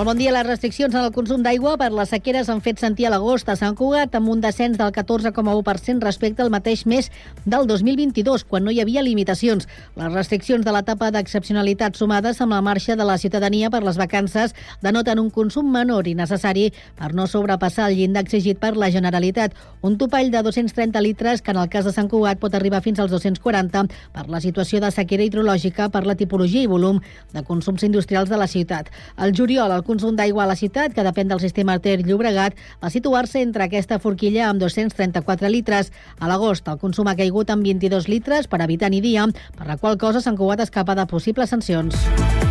Molt bon dia. Les restriccions en el consum d'aigua per les sequeres han fet sentir a l'agost a Sant Cugat amb un descens del 14,1% respecte al mateix mes del 2022, quan no hi havia limitacions. Les restriccions de l'etapa d'excepcionalitat sumades amb la marxa de la ciutadania per les vacances denoten un consum menor i necessari per no sobrepassar el llindar exigit per la Generalitat. Un topall de 230 litres que en el cas de Sant Cugat pot arribar fins als 240 per la situació de sequera hidrològica per la tipologia i volum de consums industrials de la ciutat. El juliol, el consum d'aigua a la ciutat, que depèn del sistema Ter Llobregat, va situar-se entre aquesta forquilla amb 234 litres. A l'agost, el consum ha caigut amb 22 litres per habitant i dia, per la qual cosa Sant Cugat escapa de possibles sancions.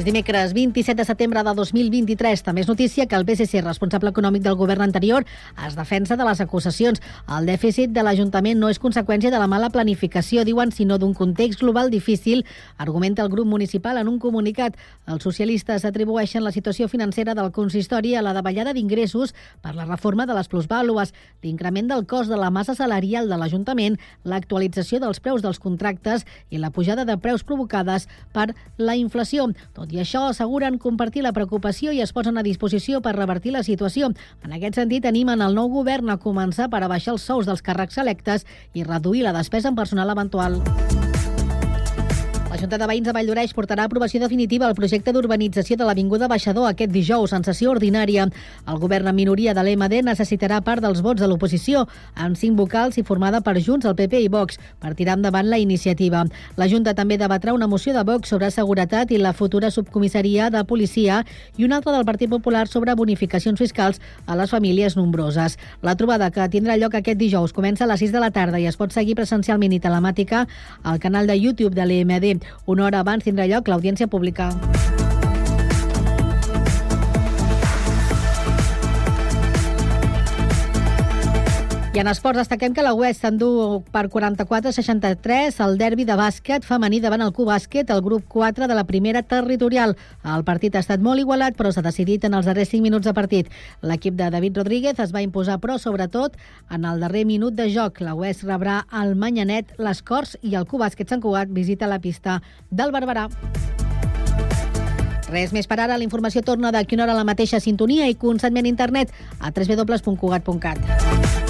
És dimecres 27 de setembre de 2023. També és notícia que el PSC, responsable econòmic del govern anterior, es defensa de les acusacions. El dèficit de l'Ajuntament no és conseqüència de la mala planificació, diuen, sinó d'un context global difícil, argumenta el grup municipal en un comunicat. Els socialistes atribueixen la situació financera del consistori a la davallada d'ingressos per la reforma de les plusvàlues, l'increment del cost de la massa salarial de l'Ajuntament, l'actualització dels preus dels contractes i la pujada de preus provocades per la inflació. Tot i això, asseguren compartir la preocupació i es posen a disposició per revertir la situació. En aquest sentit, animen el nou govern a començar per abaixar els sous dels càrrecs electes i reduir la despesa en personal eventual. La Junta de Veïns de Valldoreix portarà a aprovació definitiva el projecte d'urbanització de l'Avinguda Baixador aquest dijous, en sessió ordinària. El govern en minoria de l'EMD necessitarà part dels vots de l'oposició, amb cinc vocals i formada per Junts, el PP i Vox, per tirar endavant la iniciativa. La Junta també debatrà una moció de Vox sobre seguretat i la futura subcomissaria de policia i una altra del Partit Popular sobre bonificacions fiscals a les famílies nombroses. La trobada que tindrà lloc aquest dijous comença a les 6 de la tarda i es pot seguir presencialment i telemàtica al canal de YouTube de l'EMD. Una hora abans tindrà lloc l'audiència pública. I en esports destaquem que la West endú per 44-63 el derbi de bàsquet femení davant el Q-Bàsquet, el grup 4 de la primera territorial. El partit ha estat molt igualat, però s'ha decidit en els darrers 5 minuts de partit. L'equip de David Rodríguez es va imposar, però sobretot en el darrer minut de joc. La West rebrà el Manyanet, les Corts i el Q-Bàsquet Sant Cugat visita la pista del Barberà. Res més per ara. La informació torna d'aquí una hora a la mateixa sintonia i constantment internet a www.cugat.cat.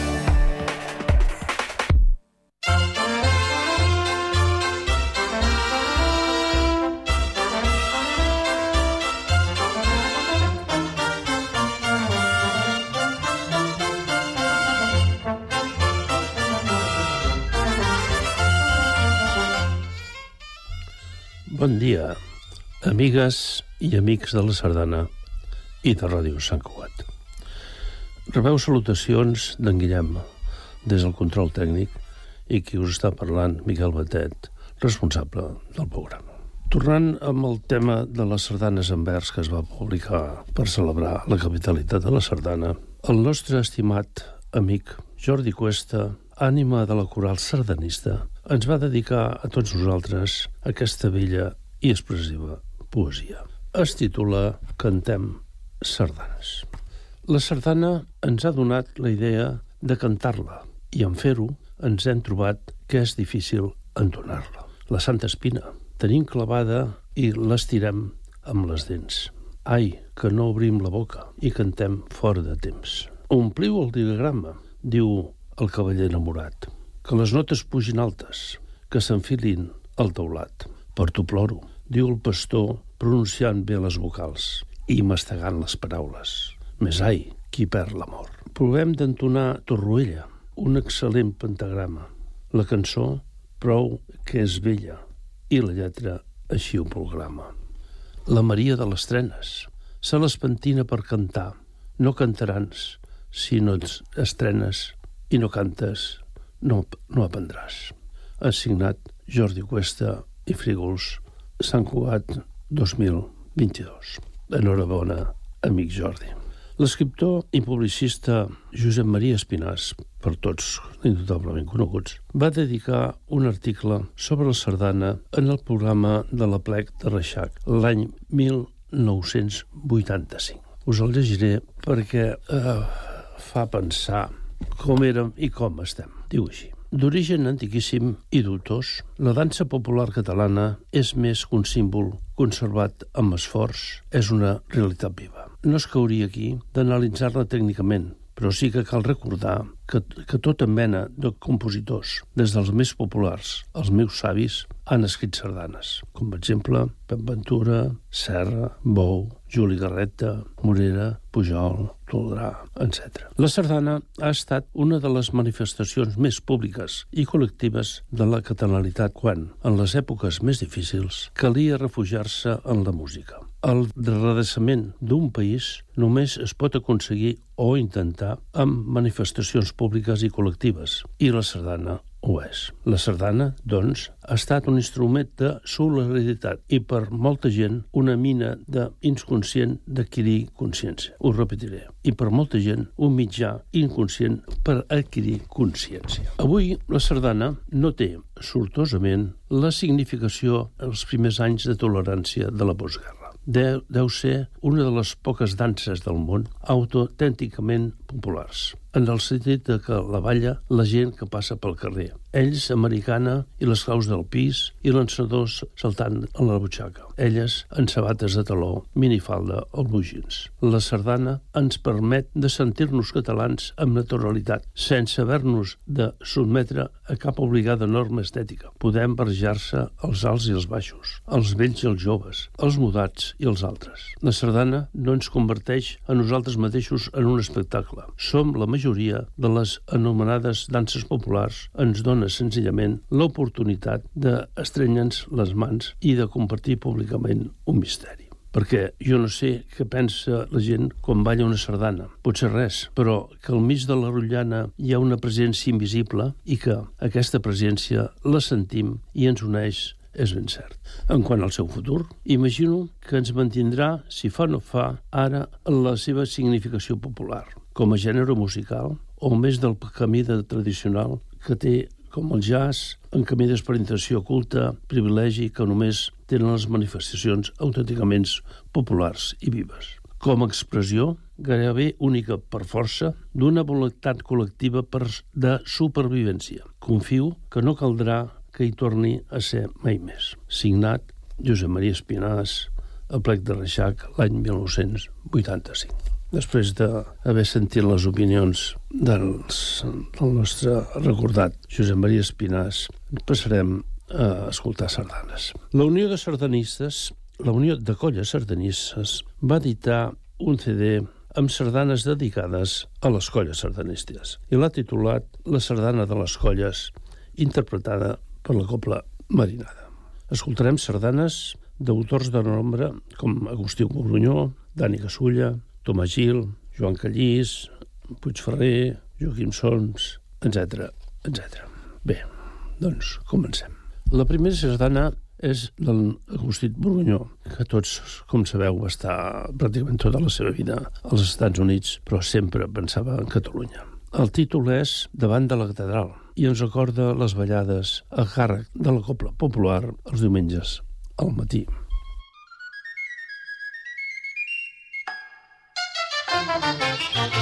Bon dia, amigues i amics de la Sardana i de Ràdio Sant Cugat. Rebeu salutacions d'en Guillem, des del control tècnic, i qui us està parlant, Miquel Batet, responsable del programa. Tornant amb el tema de les sardanes en vers que es va publicar per celebrar la capitalitat de la sardana, el nostre estimat amic Jordi Cuesta, ànima de la coral sardanista, ens va dedicar a tots nosaltres aquesta bella i expressiva poesia. Es titula Cantem sardanes. La sardana ens ha donat la idea de cantar-la i en fer-ho ens hem trobat que és difícil entonar-la. La Santa Espina tenim clavada i l'estirem amb les dents. Ai, que no obrim la boca i cantem fora de temps. Ompliu el diagrama, diu el cavaller enamorat. Que les notes pugin altes, que s'enfilin al teulat. Per tu ploro, diu el pastor pronunciant bé les vocals i mastegant les paraules. Més ai, qui perd l'amor. Provem d'entonar Torroella, un excel·lent pentagrama. La cançó, prou que és vella, i la lletra així ho programa. La Maria de les trenes se les pentina per cantar. No cantarans si no ets estrenes i no cantes, no, no aprendràs. Ha signat Jordi Cuesta i Frígols Sant Cugat 2022. Enhorabona, amic Jordi. L'escriptor i publicista Josep Maria Espinàs, per tots indudablement coneguts, va dedicar un article sobre la sardana en el programa de la plec de Reixac l'any 1985. Us el llegiré perquè eh, fa pensar com érem i com estem. Diu així. D'origen antiquíssim i dubtós, la dansa popular catalana és més que un símbol conservat amb esforç, és una realitat viva no es cauria aquí d'analitzar-la tècnicament, però sí que cal recordar que, que tota mena de compositors, des dels més populars als meus savis, han escrit sardanes, com per exemple Pep Ventura, Serra, Bou, Juli Garreta, Morera, Pujol, Toldrà, etc. La sardana ha estat una de les manifestacions més públiques i col·lectives de la catalanitat quan, en les èpoques més difícils, calia refugiar-se en la música. El redreçament d'un país només es pot aconseguir o intentar amb manifestacions públiques i col·lectives, i la sardana ho és. La sardana, doncs, ha estat un instrument de solidaritat i per molta gent una mina d'inconscient d'adquirir consciència. Ho repetiré. I per molta gent un mitjà inconscient per adquirir consciència. Avui la sardana no té, sortosament, la significació els primers anys de tolerància de la postguerra deu, deu ser una de les poques danses del món autònticament populars en el sentit de que la balla la gent que passa pel carrer. Ells, americana, i les claus del pis, i l'ençadors saltant a la butxaca. Elles, en sabates de taló, minifalda o bugins. La sardana ens permet de sentir-nos catalans amb naturalitat, sense haver-nos de sotmetre a cap obligada norma estètica. Podem barrejar-se els alts i els baixos, els vells i els joves, els mudats i els altres. La sardana no ens converteix a nosaltres mateixos en un espectacle. Som la majoria de les anomenades danses populars ens dona senzillament l'oportunitat d'estrenya'ns les mans i de compartir públicament un misteri perquè jo no sé què pensa la gent quan balla una sardana. Potser res, però que al mig de la rotllana hi ha una presència invisible i que aquesta presència la sentim i ens uneix és ben cert. En quant al seu futur, imagino que ens mantindrà, si fa no fa, ara la seva significació popular, com a gènere musical, o més del camí de tradicional que té com el jazz, en camí d'experimentació oculta, privilegi que només tenen les manifestacions autènticament populars i vives. Com a expressió, gairebé única per força, d'una voluntat col·lectiva per de supervivència. Confio que no caldrà que hi torni a ser mai més. Signat Josep Maria Espinàs, a plec de Reixac, l'any 1985. Després d'haver sentit les opinions dels, del nostre recordat Josep Maria Espinàs, passarem a escoltar sardanes. La Unió de Sardanistes, la Unió de Colles Sardanistes, va editar un CD amb sardanes dedicades a les colles sardanistes i l'ha titulat La sardana de les colles, interpretada per la Copla Marinada. Escoltarem sardanes d'autors de nombre com Agustí Cogrunyó, Dani Casulla, Tomàs Gil, Joan Callís, Puigferrer, Joaquim Sons, etc etc. Bé, doncs comencem. La primera sardana és l'Agustí Borgunyó, que tots, com sabeu, va estar pràcticament tota la seva vida als Estats Units, però sempre pensava en Catalunya. El títol és Davant de la catedral i ens recorda les ballades a càrrec de la Copla Popular els diumenges al matí. Thank you.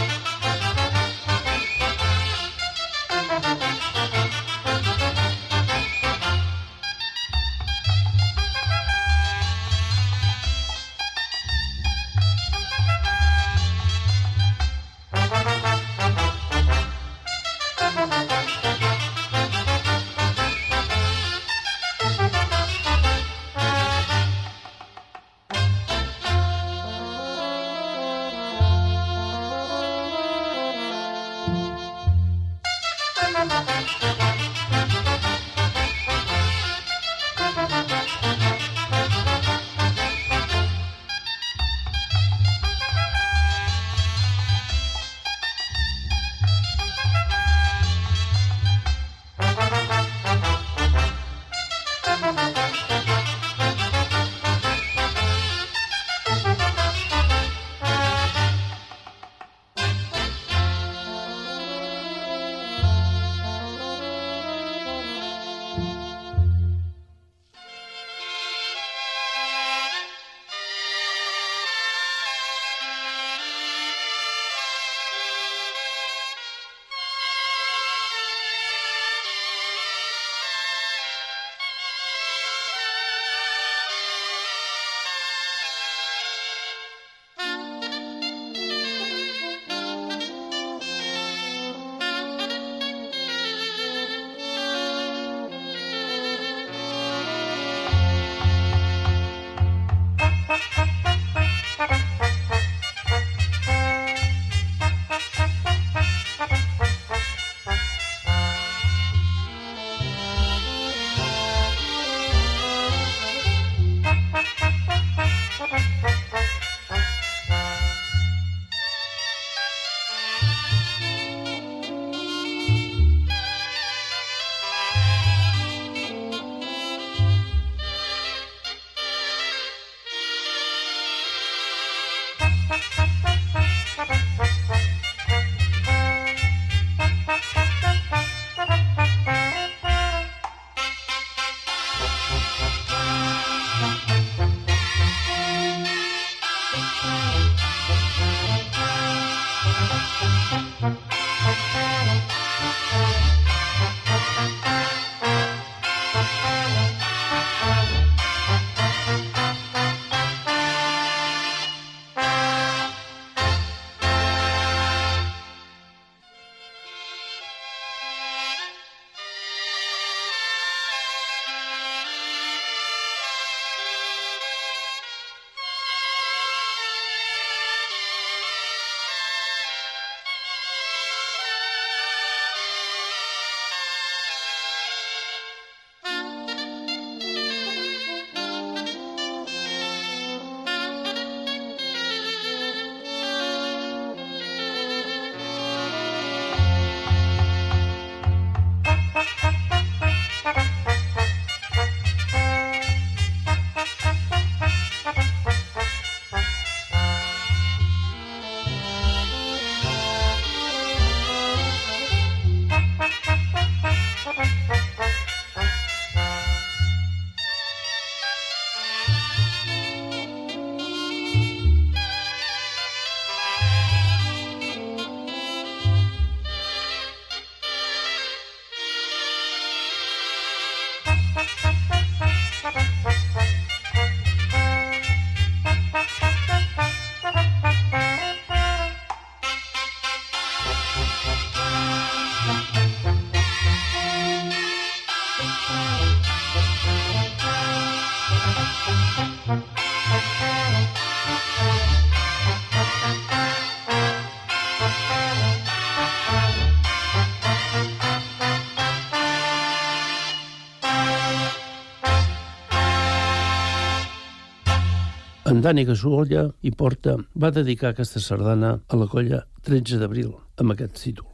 Dani Gasuolla i Porta va dedicar aquesta sardana a la colla 13 d'abril amb aquest títol.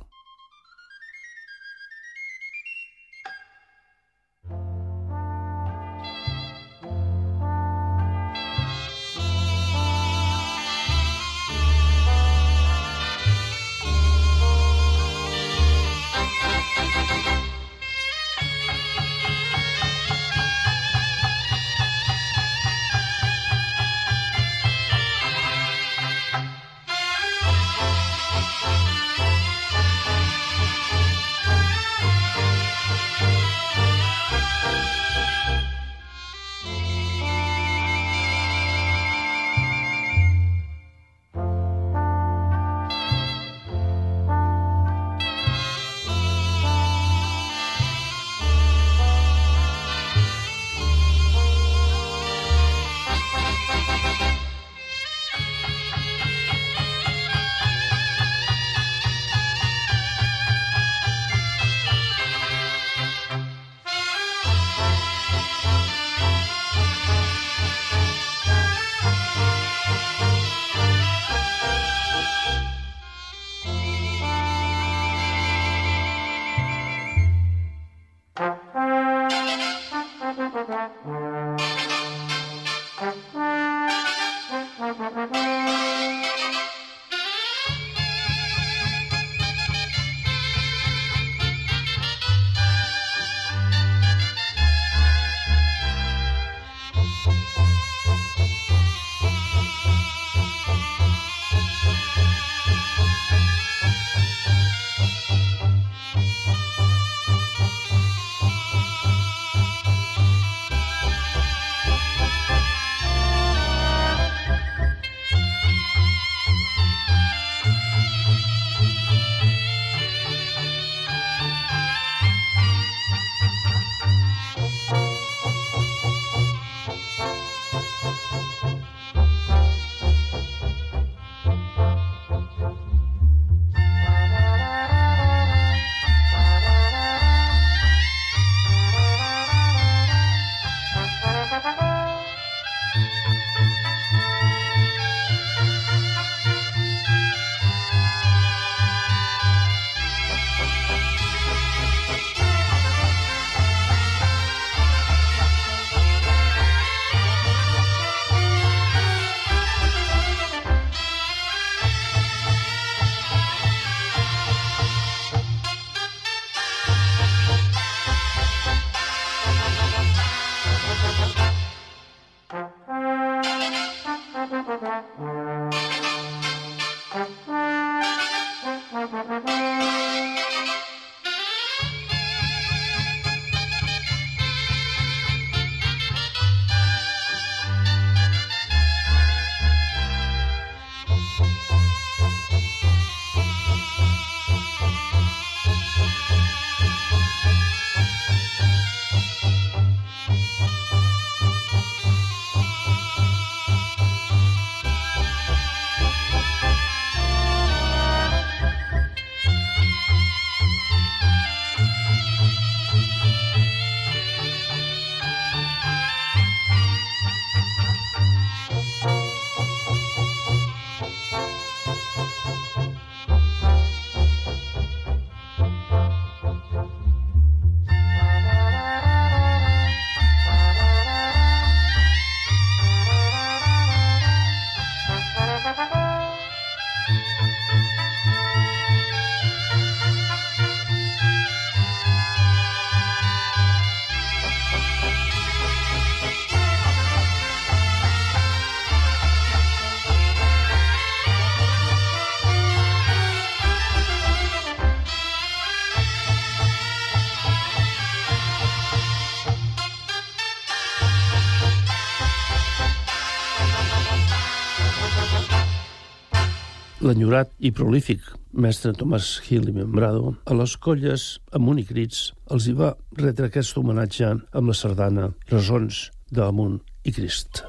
L'enyorat i prolífic mestre Tomàs Gil i Membrado, a les colles amb unicrits els hi va retre aquest homenatge amb la sardana Resons d'Amunt i Crist.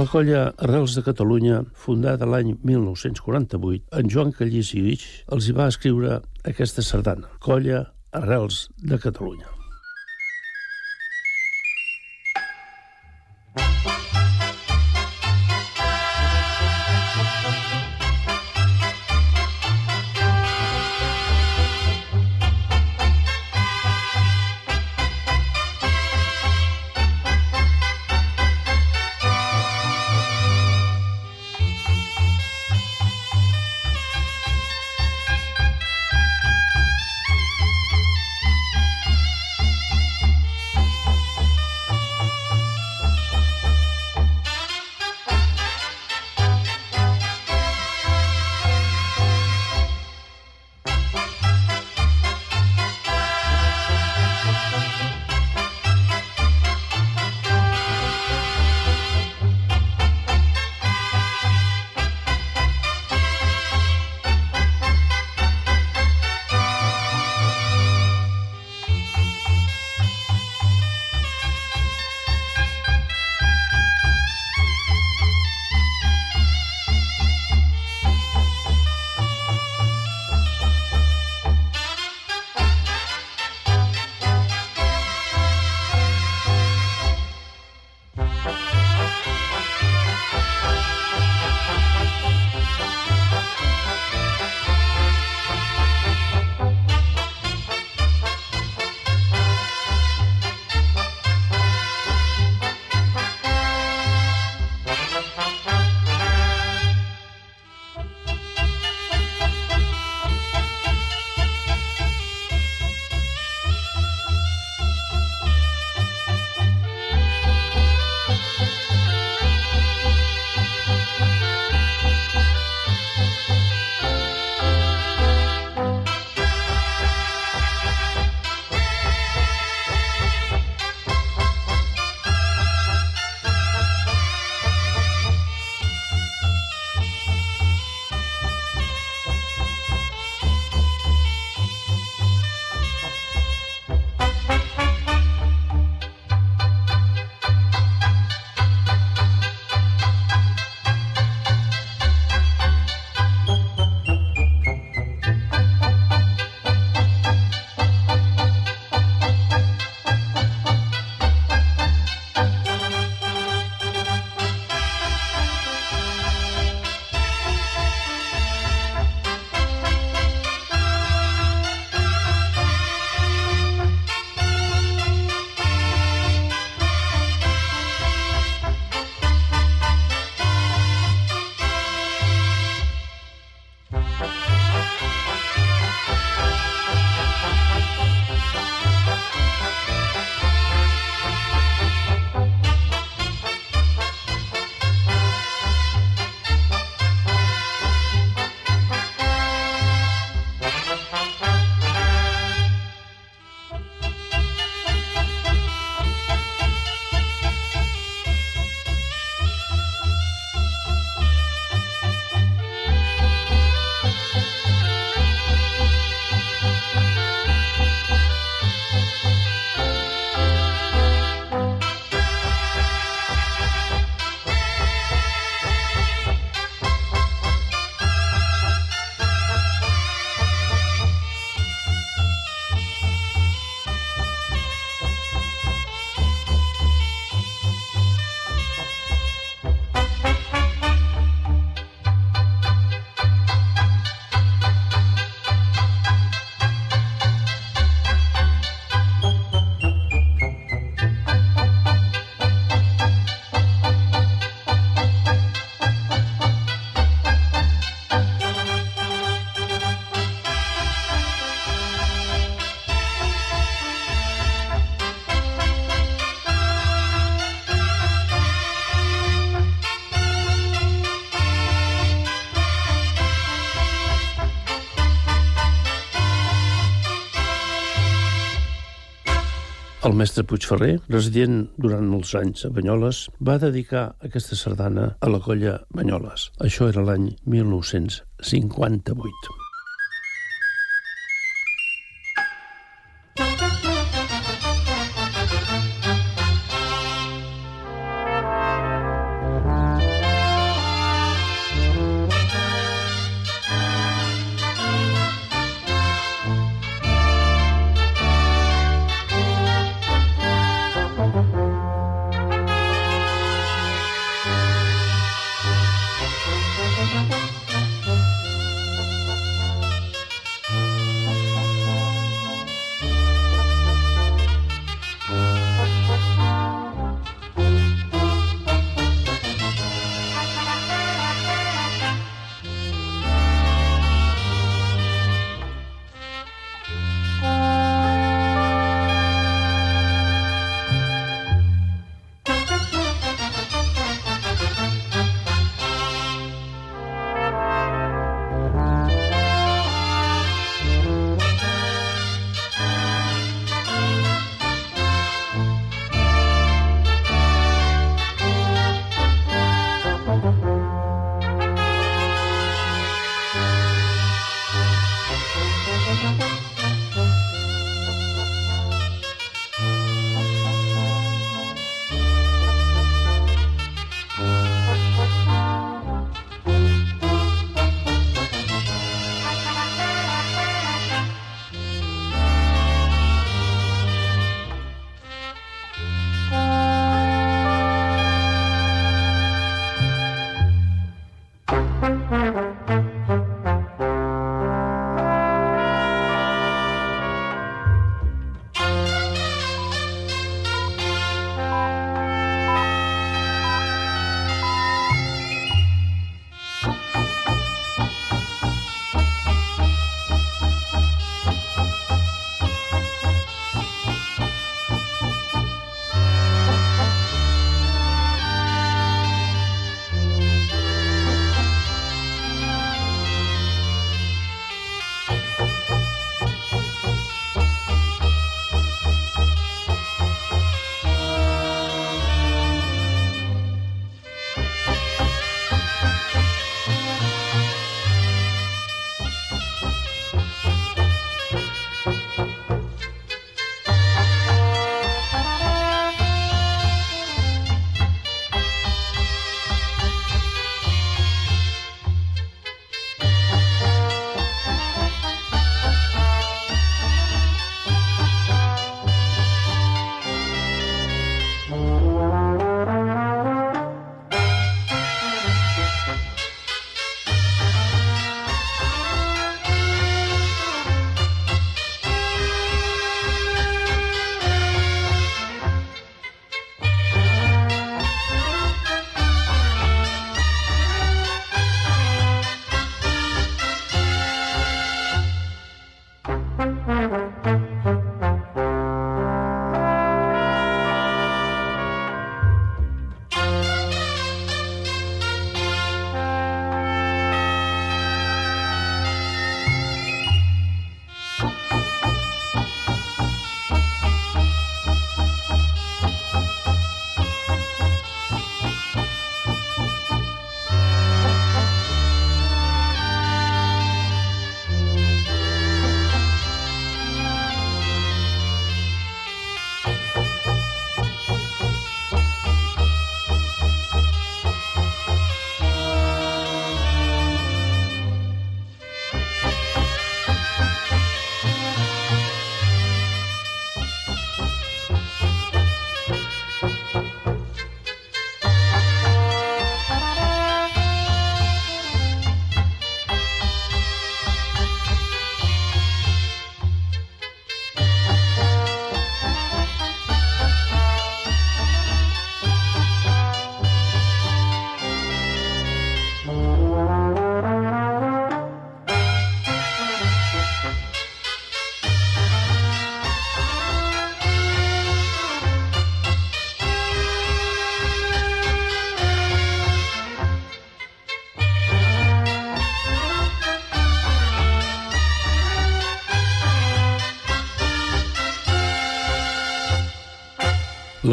La colla Arrels de Catalunya, fundada l'any 1948, en Joan Callís i Guix els hi va escriure aquesta sardana, Colla Arrels de Catalunya. Mestre Puigferrer, resident durant molts anys a Banyoles, va dedicar aquesta sardana a la colla Banyoles. Això era l'any 1958.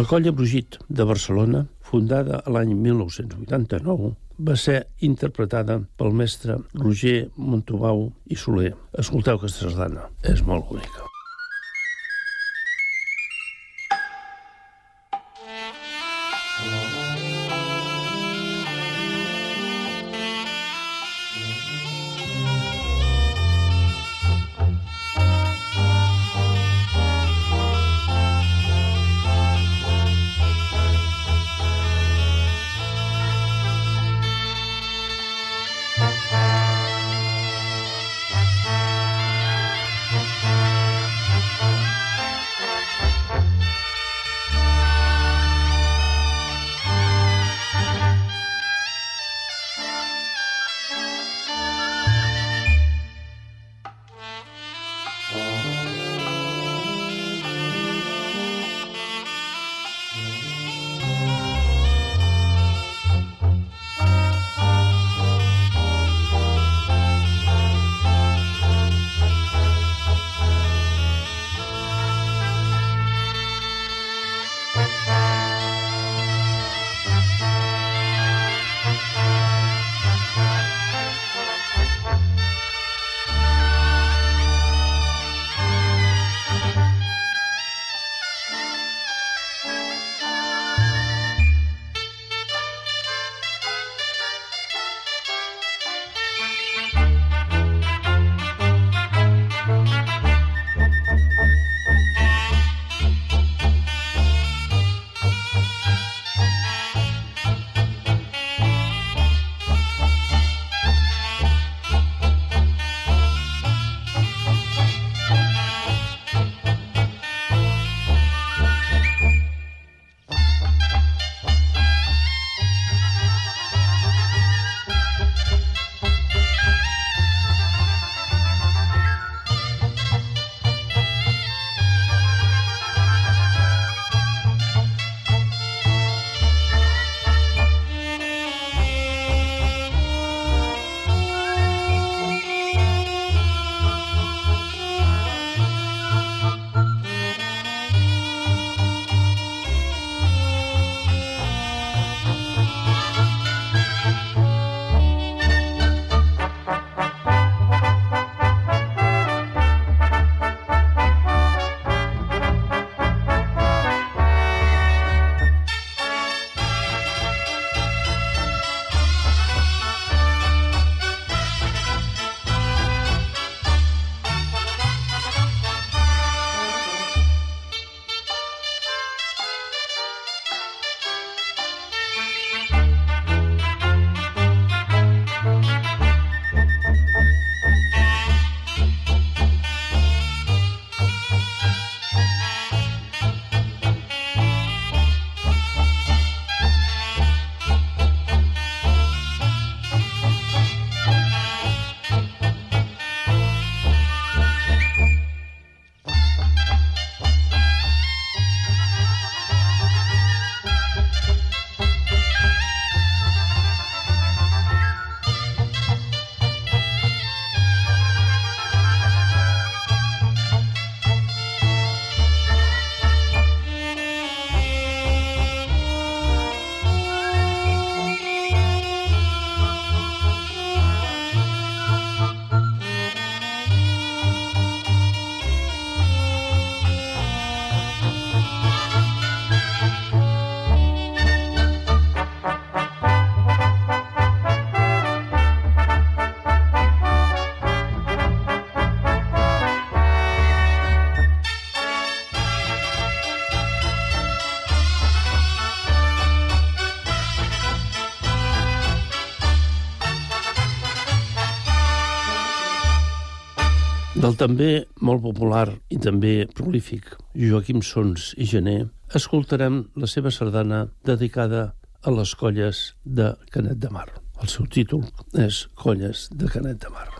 Colla Brugit de Barcelona, fundada l'any 1989, va ser interpretada pel mestre Roger Montubau i Soler. Escolteu aquesta sardana, és molt bonica. També molt popular i també prolífic Joaquim Sons i Gené, escoltarem la seva sardana dedicada a les colles de Canet de Mar. El seu títol és Colles de Canet de Mar.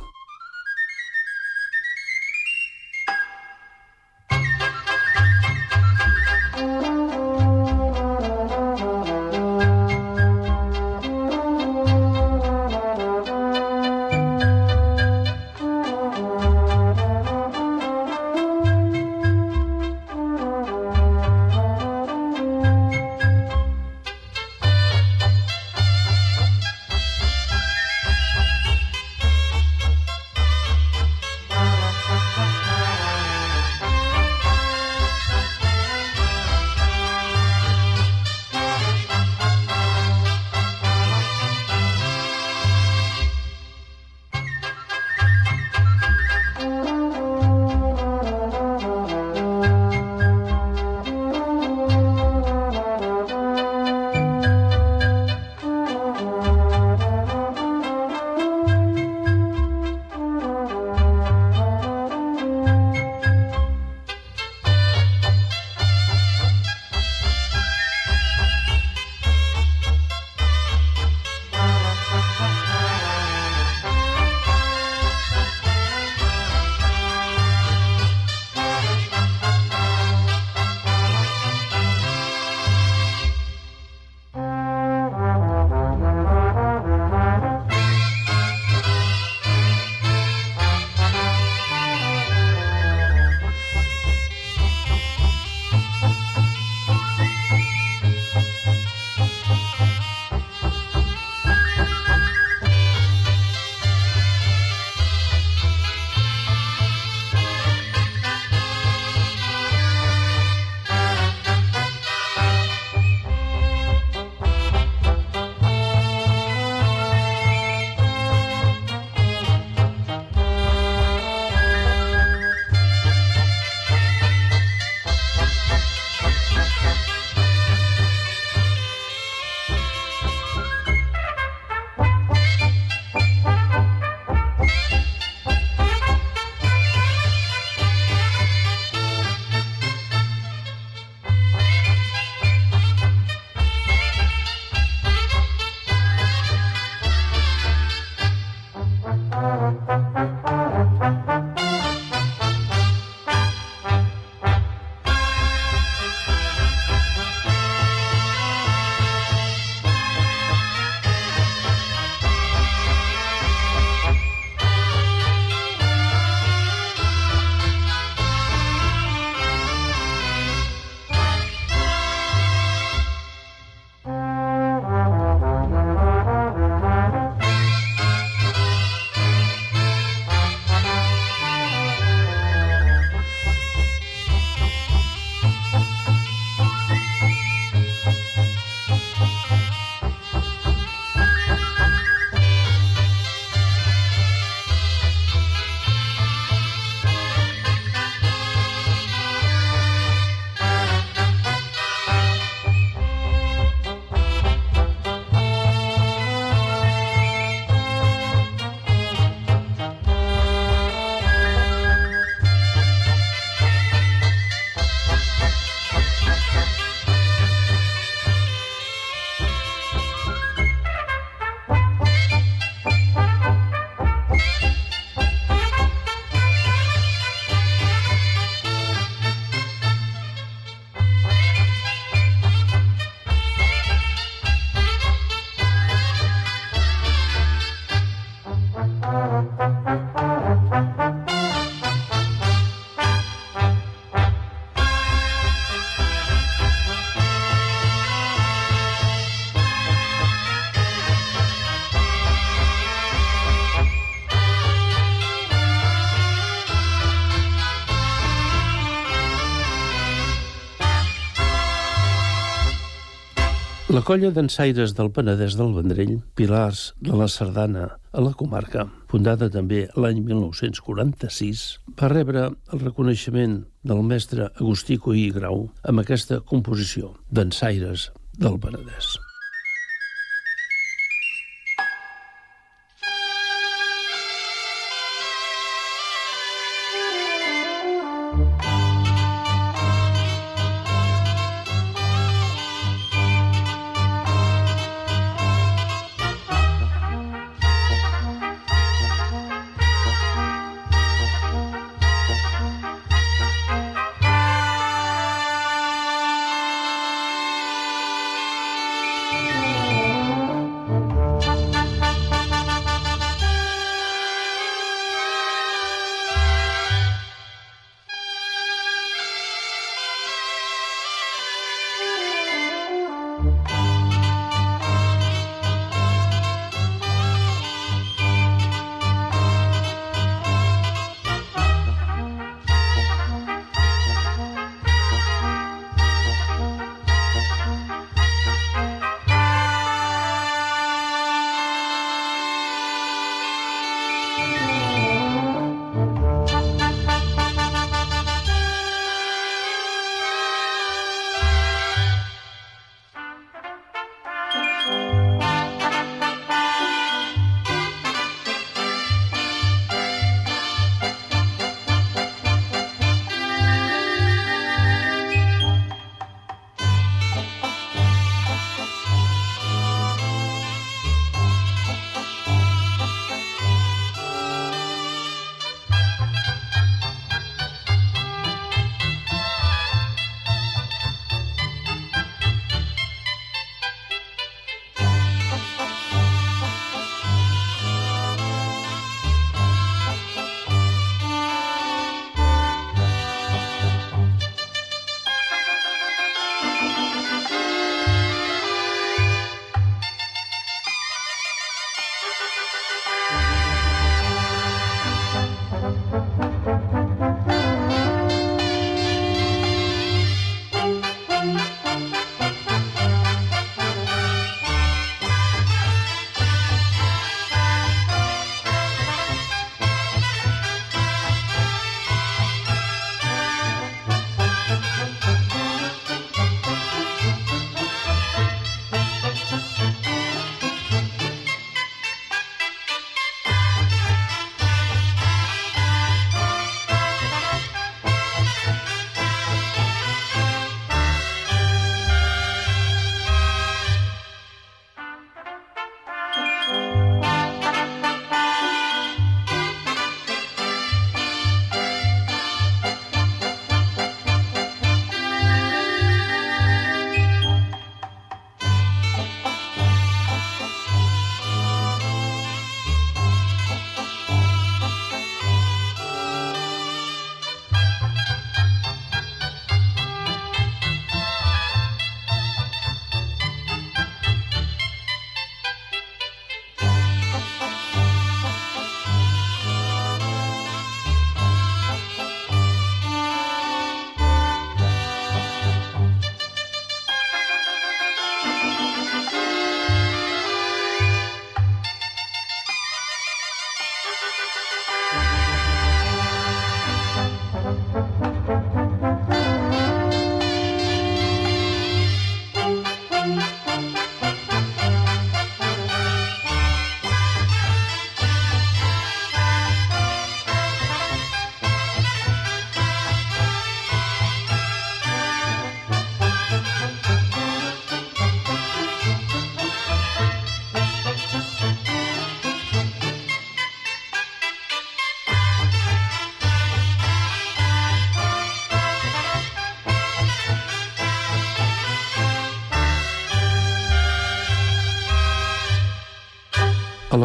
Colla d'ensaires del Penedès del Vendrell, pilars de la Sardana a la comarca, fundada també l'any 1946, va rebre el reconeixement del mestre Agustí Coí Grau amb aquesta composició d'ensaires del Penedès.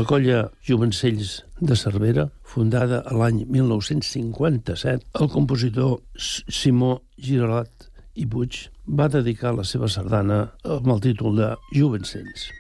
La colla Jovencells de Cervera, fundada a l'any 1957, el compositor Simó Giralat i Puig va dedicar la seva sardana amb el títol de Jovencells.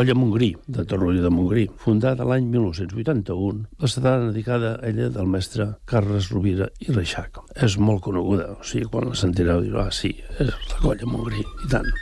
Colla Montgrí, de Torroella de Montgrí, fundada l'any 1981, la sardana dedicada a ella del mestre Carles Rovira i Reixac. És molt coneguda, o sigui, quan la sentireu direu, ah, sí, és la Colla Montgrí, i tant.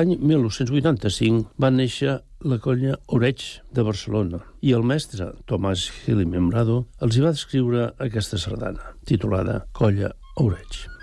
L'any 1985 va néixer la colla Oreig de Barcelona i el mestre Tomàs Gil i Membrado els hi va descriure aquesta sardana, titulada Colla Oreig.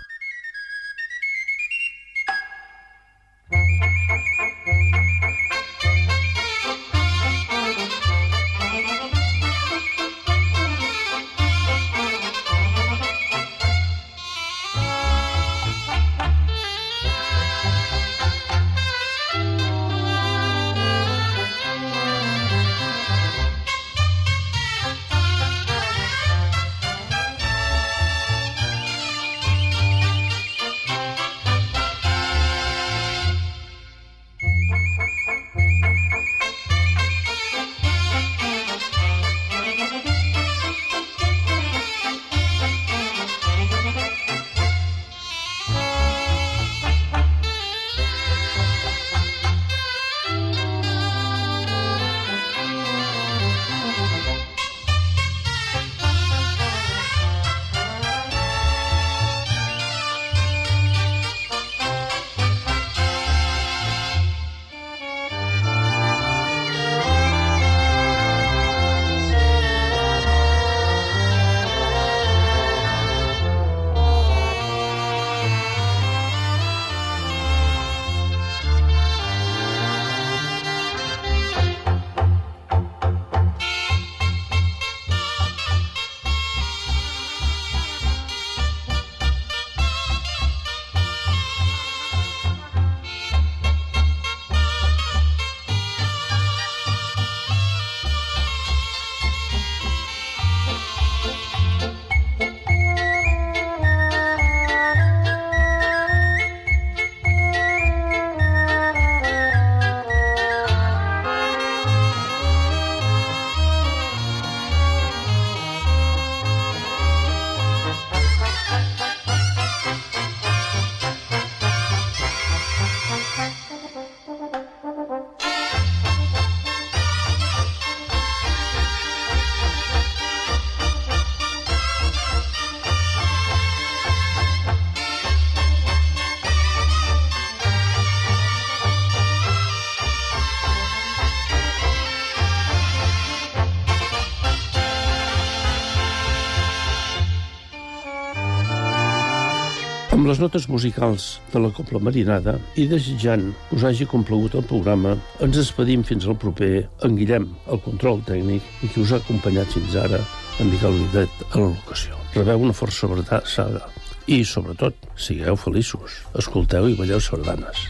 Les notes musicals de la Copla Marinada i desitjant que us hagi complagut el programa, ens despedim fins al proper en Guillem, el control tècnic, i qui us ha acompanyat fins ara, en Miquel Videt, a la locació. Rebeu una força abraçada i, sobretot, sigueu feliços, escolteu i balleu sardanes.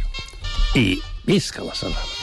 I visca la sardana!